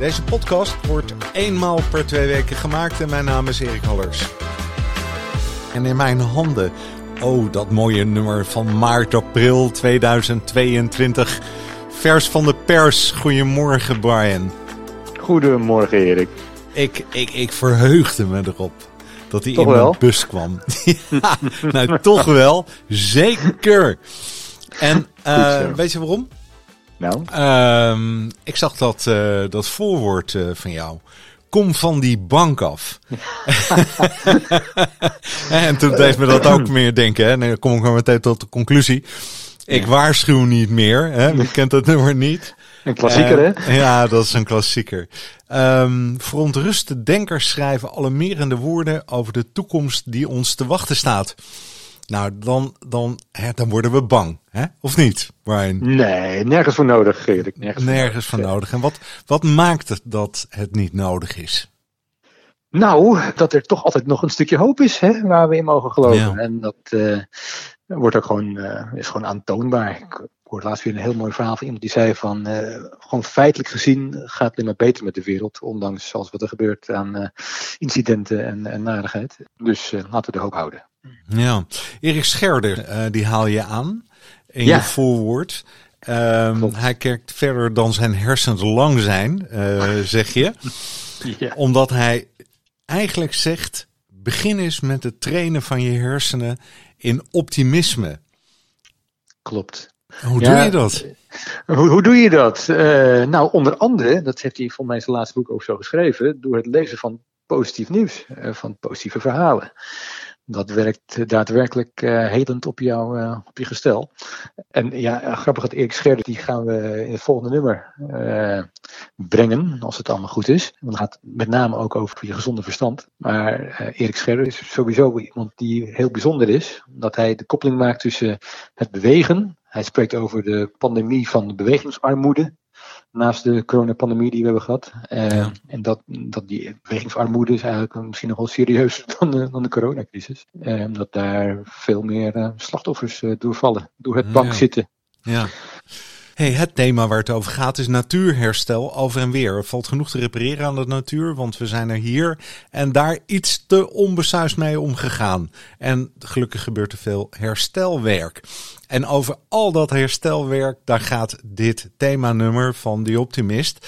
Deze podcast wordt eenmaal per twee weken gemaakt en mijn naam is Erik Hallers. En in mijn handen, oh dat mooie nummer van maart, april 2022. Vers van de pers. Goedemorgen Brian. Goedemorgen Erik. Ik, ik, ik verheugde me erop dat hij Toch in mijn bus kwam. ja, nou toch wel, zeker. En eh, weet je waarom? Nou, Ehm, ik zag dat, eh, dat voorwoord eh, van jou. Kom van die bank af. en toen deed me dat ook meer denken. Hè. En dan kom ik maar meteen tot de conclusie. Ik waarschuw niet meer. Hè. Wie kent dat nummer niet? een klassieker Eh, hè? Ja, dat is een klassieker. Ehm verontruste denkers schrijven alarmerende woorden over de toekomst die ons te wachten staat. Nou, dan, dan, hè, dan worden we bang. Hè? Of niet, Brian? Nee, nergens voor nodig Erik. Nergens voor Nergens van nodig. En wat, wat maakt het dat het niet nodig is? Nou, dat er toch altijd nog een stukje hoop is hè, waar we in mogen geloven. Ja. En dat eh, wordt ook gewoon, eh, is gewoon aantoonbaar. Ik hoorde laatst weer een heel mooi verhaal van iemand die zei van, eh, gewoon feitelijk gezien gaat het alleen maar beter met de wereld. Ondanks alles wat er gebeurt aan incidenten en, en narigheid. Dus laten we de hoop houden. Ja, Erik Scherder, eh, die haal je aan in Ja. je voorwoord. Ehm, hij kijkt verder dan zijn hersens lang zijn, eh, zeg je. Ja. Omdat hij eigenlijk zegt: begin eens met het trainen van je hersenen in optimisme. Klopt. Hoe Ja. doe je dat? Hoe, hoe doe je dat? Eh, nou, onder andere, dat heeft hij voor mij in zijn laatste boek ook zo geschreven, door het lezen van positief nieuws, eh, van positieve verhalen. Dat werkt daadwerkelijk eh helend op, jou, eh, op je gestel. En ja, eh, grappig dat Erik Scherder, die gaan we in het volgende nummer brengen, als het allemaal goed is. Want het gaat met name ook over je gezonde verstand. Maar Erik Scherder is sowieso iemand die heel bijzonder is, omdat hij de koppeling maakt tussen het bewegen. Hij spreekt over de pandemie van de bewegingsarmoede. Naast de coronapandemie die we hebben gehad. Eh, Ja. En dat, dat die bewegingsarmoede is eigenlijk misschien nog wel serieuzer dan de, dan de coronacrisis. Eh, omdat daar veel meer eh, slachtoffers eh, doorvallen. Door het Ja. bank zitten. Ja. Hey, het thema waar het over gaat is natuurherstel over en weer. Er valt genoeg te repareren aan de natuur, want we zijn er hier en daar iets te onbesuisd mee omgegaan. En gelukkig gebeurt er veel herstelwerk. En over al dat herstelwerk, daar gaat dit themanummer van The Optimist.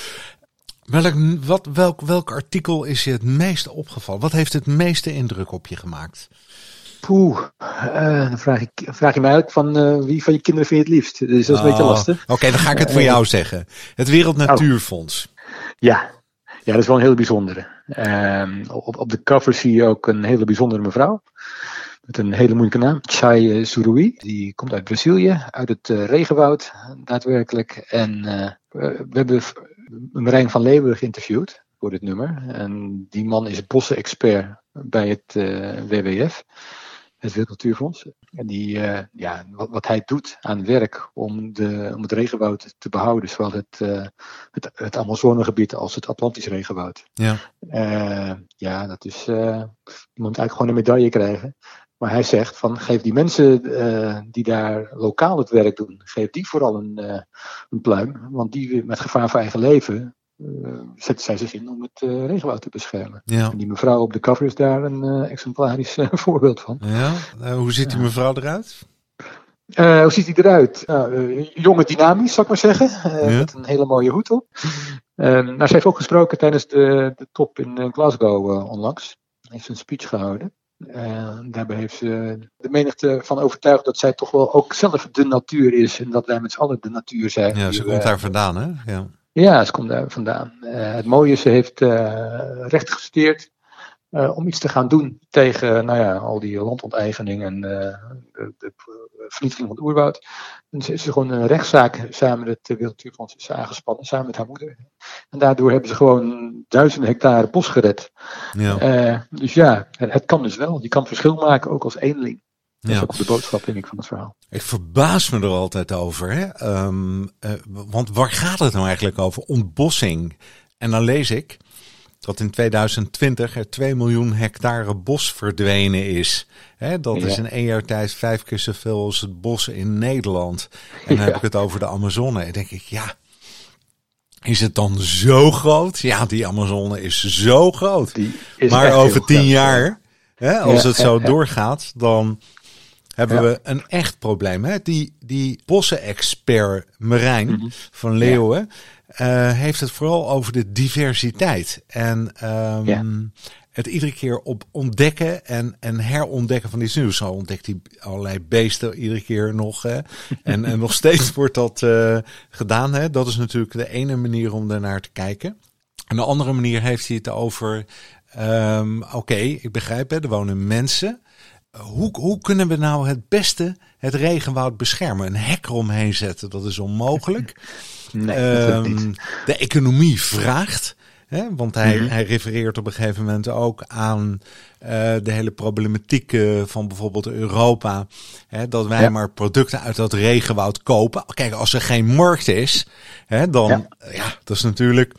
Welk, wat, welk, welk artikel is je het meest opgevallen? Wat heeft het meeste indruk op je gemaakt? Poeh, eh, dan vraag, ik, vraag je mij uit van eh, wie van je kinderen vind je het liefst. Dus dat is een beetje Oh, lastig. Oké, dan ga ik het voor Eh, jou zeggen. Het Wereld Natuurfonds. Ja. ja, dat is wel een hele bijzondere. Ehm, op, op de cover zie je ook een hele bijzondere mevrouw. Met een hele moeilijke naam. Chai Surui. Die komt uit Brazilië, uit het regenwoud daadwerkelijk. En we hebben Marijn van Leeuwen geïnterviewd voor dit nummer. En die man is bossenexpert bij het WWF. Het Wereld Natuurfonds. En die, eh, ja, wat, wat hij doet aan werk om, de, om het regenwoud te behouden, zowel het, eh, het, het Amazonegebied als het Atlantisch regenwoud. Ja. Eh, ja, dat is. je moet eigenlijk gewoon een medaille krijgen. Maar hij zegt van geef die mensen die daar lokaal het werk doen, geef die vooral een, een pluim. Want die met gevaar voor eigen leven zetten zij zich in om het eh, regenwoud te beschermen. Ja. En die mevrouw op de cover is daar een eh, exemplarisch eh, voorbeeld van. Ja, eh, hoe ziet die mevrouw eruit? Eh, hoe ziet hij eruit? Nou, eh, jonge dynamisch, zou ik maar zeggen. Eh, Ja. Met een hele mooie hoed op. Eh, nou, ze heeft ook gesproken tijdens de, de top in eh, Glasgow eh, onlangs. Heeft een speech gehouden. Eh, daarbij heeft ze de menigte van overtuigd dat zij toch wel ook zelf de natuur is. En dat wij met z'n allen de natuur zijn. Ja, ze komt daar vandaan, hè? Ja. Ja, ze komt daar vandaan. Eh, het mooie is, ze heeft eh, recht gestudeerd eh, om iets te gaan doen tegen nou ja, al die landonteigening en de, de vernietiging van het oerwoud. En ze is gewoon een rechtszaak samen met het Wereld Natuurfonds is aangespannen, samen met haar moeder. En daardoor hebben ze gewoon duizenden hectare bos gered. Ja. dus ja, het kan dus wel. Je kan verschil maken ook als eenling. Dat is ook de boodschap, denk ik, van het verhaal. Ik verbaas me er altijd over. Hè? Um, want waar gaat het nou eigenlijk over? Ontbossing. En dan lees ik dat in 2020 er 2 miljoen hectare bos verdwenen is. Hè, dat is in één jaar tijd vijf keer zoveel als het bos in Nederland. En dan heb ik het over de Amazone. En denk ik, ja, is het dan zo groot? Ja, die Amazone is zo groot. maar over tien jaar, hè, als het zo doorgaat, dan hebben we een echt probleem. Hè? Die, die bossenexpert Marijn mhm. van Leeuwen uh, heeft het vooral over de diversiteit. En um, het iedere keer op ontdekken en, en herontdekken van iets nieuws. Zo ontdekt hij allerlei beesten iedere keer nog. Hè? En, en nog steeds wordt dat uh, gedaan. Hè? Dat is natuurlijk de ene manier om daarnaar te kijken. En de andere manier heeft hij het over. Um, Oké, ik begrijp, hè, er wonen mensen hoe, hoe kunnen we nou het beste het regenwoud beschermen? Een hek eromheen zetten, dat is onmogelijk. Nee, um, de economie vraagt. Hè, want hij, mm hij refereert op een gegeven moment ook aan uh, de hele problematiek uh, van bijvoorbeeld Europa. Hè, dat wij maar producten uit dat regenwoud kopen. Kijk, als er geen markt is, hè, dan ja. ja dat is natuurlijk.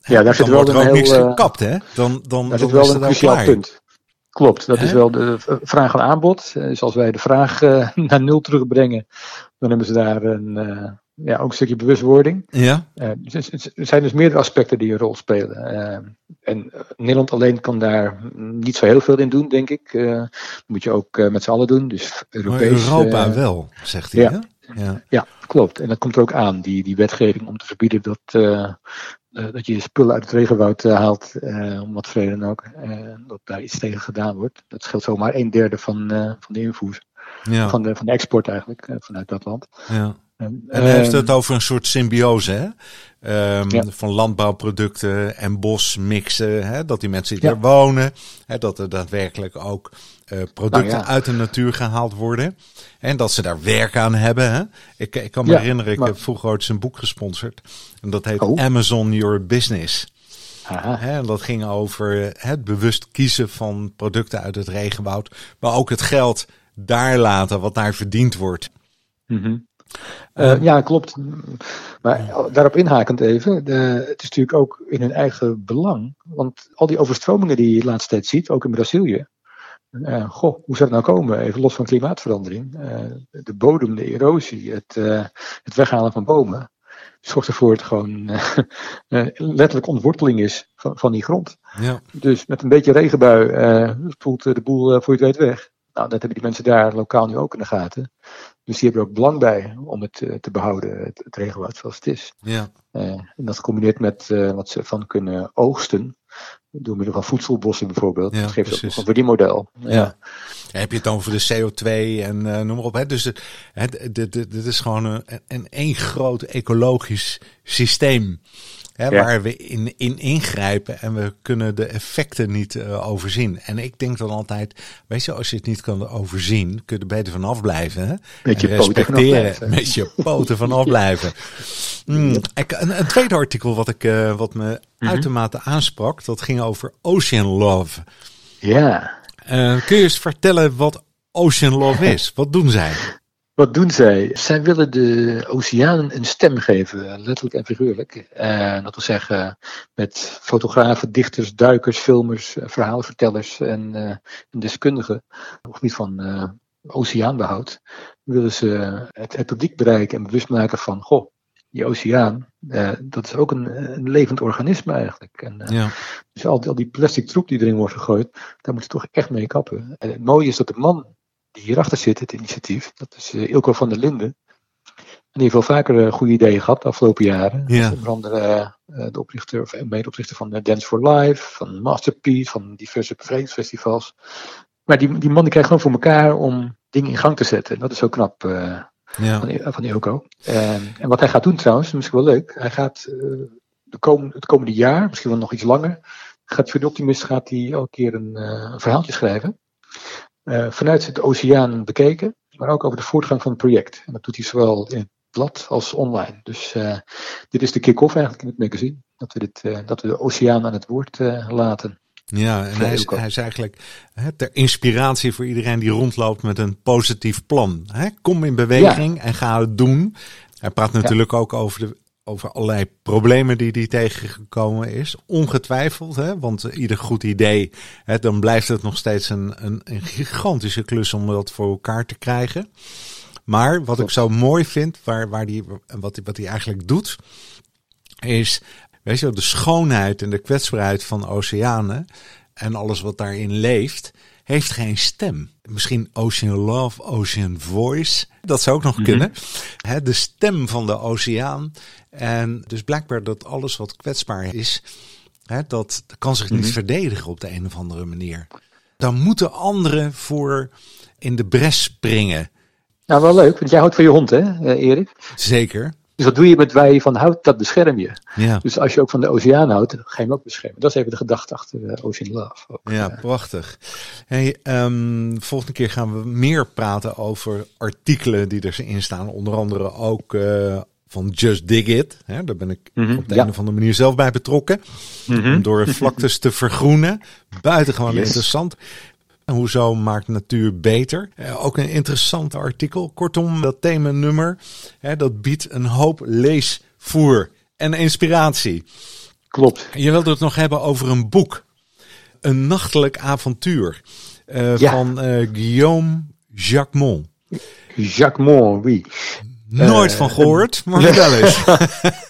Ja, daar zit wel er ook heel, niks eh, gekapt, hè? Dan, dan, daar zit wel een cruciaal punt. Klopt, dat is wel de vraag en aanbod. Dus als wij de vraag uh, naar nul terugbrengen, dan hebben ze daar een, uh, ja, ook een stukje bewustwording. Ja. Uh, er zijn dus meerdere aspecten die een rol spelen. en Nederland alleen kan daar niet zo heel veel in doen, denk ik. moet je ook met z'n allen doen. Dus Europees, Europa wel, zegt hij. Ja. Ja. ja, klopt. En dat komt er ook aan, die, die wetgeving om te verbieden dat, uh, dat je spullen uit het regenwoud uh, haalt, uh, om wat vrede dan ook, dat daar iets tegen gedaan wordt. Dat scheelt zomaar een derde van, van de invoer. Ja. Van, de, van de export eigenlijk, vanuit dat land. Ja. En, hij heeft het over een soort symbiose, hè? Um, ja. Van landbouwproducten en bos mixen. Hè? Dat die mensen die ja. er wonen, hè? dat er daadwerkelijk ook uh, producten nou ja. uit de natuur gehaald worden. En dat ze daar werk aan hebben. Hè? Ik, ik kan me herinneren, ik maar... heb vroeger ooit een boek gesponsord. En dat heet oh. Amazon Your Business. Hè, en dat ging over het bewust kiezen van producten uit het regenwoud. Maar ook het geld daar laten wat daar verdiend wordt. Mm -hmm. Uh, ja, klopt. Maar daarop inhakend even, de, het is natuurlijk ook in hun eigen belang. Want al die overstromingen die je de laatste tijd ziet, ook in Brazilië. Uh, goh, hoe zou het nou komen? Even los van klimaatverandering. Uh, de bodem, de erosie, het, het weghalen van bomen. Zorgt ervoor dat het gewoon letterlijk ontworteling is van, van die grond. Ja. Dus met een beetje regenbui spoelt de boel voor je het weet weg. Nou, dat hebben die mensen daar lokaal nu ook in de gaten. Dus die hebben er ook belang bij om het uh, te behouden, het, het regenwoud zoals het is. Ja. Uh, en dat gecombineerd met uh, wat ze van kunnen oogsten, door middel van voedselbossen bijvoorbeeld. Ja, dat geeft precies. ook een verdienmodel. Ja. ja. heb je het dan over de CO2 en noem maar op. Hè? Dus het, dit is gewoon een, een, een groot ecologisch systeem. Hè, Waar we in, in ingrijpen en we kunnen de effecten niet uh, overzien. En ik denk dan altijd, weet je, als je het niet kan overzien, kun je er beter vanaf blijven. Hè? Met je respecteren, met je poten vanaf blijven. Mm, ik, een, een, tweede artikel wat, ik, uh, wat me mm-hmm. uitermate aansprak, dat ging over Ocean Love. Ja. Uh, kun je eens vertellen wat Ocean Love is? Wat doen zij? Wat doen zij? Zij willen de oceanen een stem geven, letterlijk en figuurlijk. Uh, dat wil zeggen, met fotografen, dichters, duikers, filmers, uh, verhaalvertellers en, uh, en deskundigen op het gebied van oceaanbehoud, willen ze het, het, publiek bereiken en bewust maken van, goh, die oceaan, dat is ook een, een, levend organisme eigenlijk. En, ja. Dus al, al die plastic troep die erin wordt gegooid, daar moeten we toch echt mee kappen. En het mooie is dat de man die hierachter zit, het initiatief. Dat is uh, Ilko van der Linden. En die heeft wel vaker goede ideeën gehad de afgelopen jaren. Ja. Onder andere de oprichter, of medeoprichter van Dance for Life, van Masterpiece, van diverse bevrijdingsfestivals. Maar die, die man die krijgt gewoon voor elkaar om dingen in gang te zetten. Dat is zo knap ja. van, van Ilko. En, en, wat hij gaat doen trouwens, misschien wel leuk. Hij gaat de komende, het komende jaar, misschien wel nog iets langer, gaat voor de optimist gaat hij elke keer een, een verhaaltje schrijven uh, vanuit de oceaan bekeken, maar ook over de voortgang van het project. En dat doet hij zowel in blad als online. Dus dit is de kick-off eigenlijk in het magazine. Dat we, dit, dat we de oceaan aan het woord laten. Ja, en hij is, hij is eigenlijk hè, ter inspiratie voor iedereen die rondloopt met een positief plan. Kom in beweging en ga het doen. Hij praat natuurlijk ook over, de, over allerlei problemen die hij tegengekomen is. Ongetwijfeld, hè? want ieder goed idee, dan blijft het nog steeds een, een, een gigantische klus om dat voor elkaar te krijgen. Maar wat ik zo mooi vind, waar, waar die, wat, wat hij eigenlijk doet, is weet je, de schoonheid en de kwetsbaarheid van oceanen en alles wat daarin leeft, heeft geen stem. Misschien Ocean Love, Ocean Voice, dat zou ook nog mhm. kunnen. de stem van de oceaan. En dus blijkbaar dat alles wat kwetsbaar is, dat kan zich niet mhm. verdedigen op de een of andere manier. Dan moeten anderen voor in de bres springen. Nou, wel leuk, want jij houdt van je hond, hè, eh, Erik? Zeker. Dus wat doe je met waar je van houdt, dat bescherm je. Ja. Dus als je ook van de oceaan houdt, ga je hem ook beschermen. Dat is even de gedachte achter uh, Ocean Love. Ook, ja, prachtig. Hey, um, volgende keer gaan we meer praten over artikelen die erin staan. Onder andere ook uh, van Just Dig It. Hè, daar ben ik mm -hmm, op de ja. een of andere manier zelf bij betrokken. Mm -hmm. Om door vlaktes te vergroenen. Buitengewoon yes. interessant. Hoezo maakt natuur beter? Uh, ook een interessant artikel. Kortom, dat themanummer, hè, dat biedt een hoop leesvoer en inspiratie. Klopt. Je wilde het nog hebben over een boek. Een nachtelijk avontuur. Uh, ja. Van uh, Guillaume Jacquemont. Jacquemont, oui. Nooit uh, van gehoord, maar vertel eens.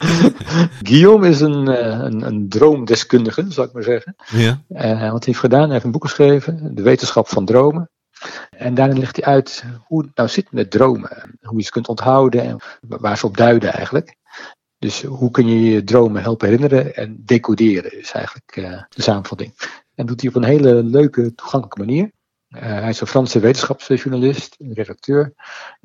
Guillaume is een, een, een, droomdeskundige, zou ik maar zeggen. Ja. Uh, wat hij heeft gedaan, hij heeft een boek geschreven, De Wetenschap van Dromen. En daarin legt hij uit hoe het nou zit met dromen. Hoe je ze kunt onthouden en waar ze op duiden eigenlijk. Dus hoe kun je je dromen helpen herinneren en decoderen is eigenlijk de samenvatting. En doet hij op een hele leuke, toegankelijke manier. Uh, hij is een Franse wetenschapsjournalist, redacteur.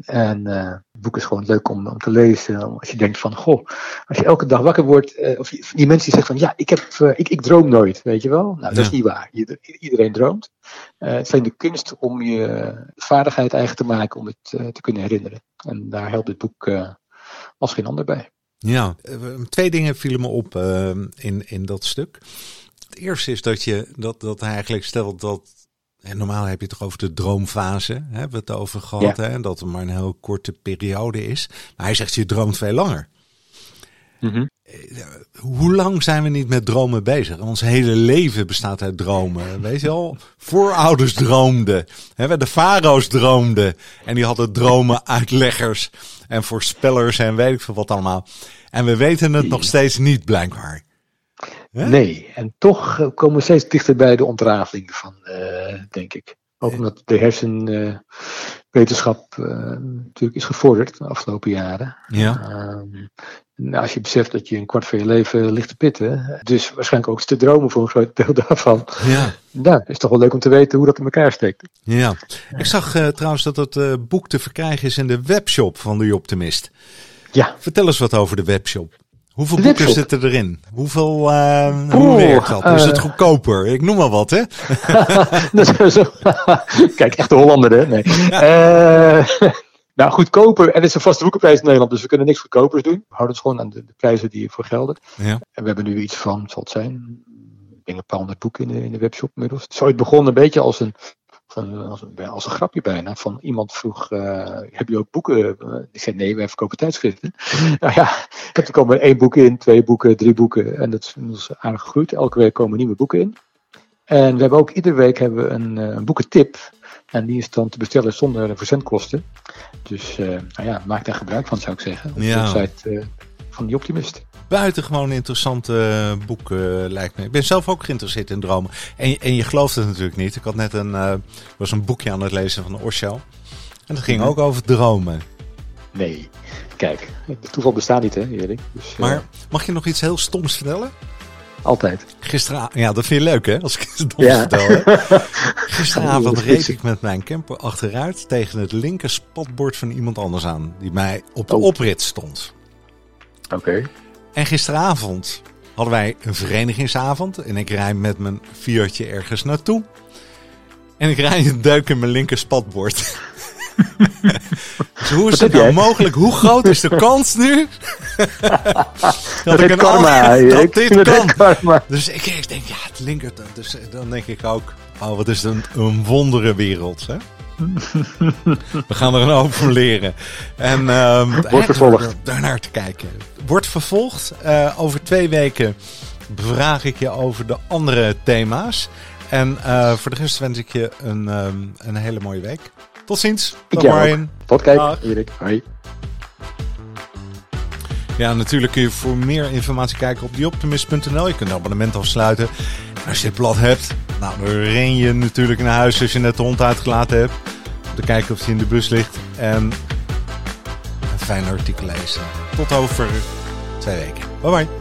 En uh, het boek is gewoon leuk om, om te lezen. Als je denkt van, goh, als je elke dag wakker wordt, uh, of die mensen die zeggen van, ja, ik, heb, ik, ik droom nooit, weet je wel? Nou, dat is niet waar. Iedereen droomt. het is de kunst om je vaardigheid eigen te maken om het te kunnen herinneren. En daar helpt dit boek als geen ander bij. Ja, twee dingen vielen me op in, in dat stuk. Het eerste is dat, je, dat, dat hij eigenlijk stelt dat en normaal heb je het toch over de droomfase, hebben we het over gehad, ja. hè, dat het maar een heel korte periode is. Maar hij zegt, je droomt veel langer. Mm -hmm. Hoe lang zijn we niet met dromen bezig? Ons hele leven bestaat uit dromen. Weet je al? Voorouders droomden. De farao's droomden. En die hadden dromen uitleggers en voorspellers en weet ik veel wat allemaal. En we weten het nog steeds niet, blijkbaar. Nee, en toch eh, komen we steeds dichter bij de ontrafeling van, uh, denk ik. Ook omdat de hersenwetenschap uh, natuurlijk is gevorderd de afgelopen jaren. Ja. Uh, als je beseft dat je een kwart van je leven ligt te pitten, dus waarschijnlijk ook te dromen voor een groot deel daarvan. Ja. Nou, is toch wel leuk om te weten hoe dat in elkaar steekt. Ja. Ik zag uh, trouwens dat het boek te verkrijgen is in de webshop van de Optimist. Ja. Vertel eens wat over de webshop. Hoeveel boeken zitten erin? Hoeveel, uh, hoe werkt dat? Uh, is het goedkoper? Ik noem maar wat, hè? Kijk, echt de Hollander, hè? Nee. Uh, nou, goedkoper. En het is een vaste boekenprijs in Nederland, dus we kunnen niks goedkopers doen. We houden het gewoon aan de, de prijzen die ervoor gelden. Ja. En we hebben nu iets van, zal het zijn, ik denk een paar honderd boeken in de, in de webshop inmiddels. Het is ooit begonnen een beetje als een als, een, als een grapje bijna. Van iemand vroeg: uh, Heb je ook boeken? Ik zei: Nee, wij verkopen tijdschriften. nou ja, er komen één boek in, twee boeken, drie boeken. En dat is aardig gegroeid. Elke week komen nieuwe boeken in. En we hebben ook iedere week hebben we een, een boekentip. En die is dan te bestellen zonder verzendkosten. Dus uh, nou ja, maak daar gebruik van, zou ik zeggen. Op ja. de website uh, van die Optimist buitengewoon interessante eh, boek, uh, lijkt me. Ik ben zelf ook geïnteresseerd in dromen. En, en je gelooft het natuurlijk niet. Ik had net een, uh, was een boekje aan het lezen van Osho. En dat ging ook over dromen. Nee, kijk, de toeval bestaat niet, hè, Erik. Dus, maar mag je nog iets heel stoms vertellen? Altijd. Gisteravond, ja, dat vind je leuk hè, als ik het dom ja. vertel. Gisteravond reed ik met mijn camper achteruit tegen het linker spatbord van iemand anders aan. Die mij op de oh. oprit stond. Oké. En gisteravond hadden wij een verenigingsavond. En ik rijd met mijn Fiatje ergens naartoe. En ik rijd een duik in mijn linker spatbord. dus hoe is het nou mogelijk? Hoe groot is de kans nu? dat, ik een karma. dat dit kan. Karma. Dus ik, ik, denk, ja, het linkert. Dus dan denk ik ook, oh, wat is een, een wondere wereld, hè? We gaan er een hoop van leren. En um, wordt vervolgd. Daarnaar te kijken. Wordt vervolgd. Uh, over twee weken bevraag ik je over de andere thema's. En uh, voor de rest wens ik je een, um, een hele mooie week. Tot ziens. Tot. Tot kijk, Erik. Hoi. Ja, natuurlijk kun je voor meer informatie kijken op dieoptimist.nl. Je kunt een abonnement afsluiten. Als je het blad hebt, nou, dan ren je natuurlijk naar huis als je net de hond uitgelaten hebt. Om te kijken of hij in de bus ligt. En een fijn artikel lezen. Tot over twee weken. Bye bye.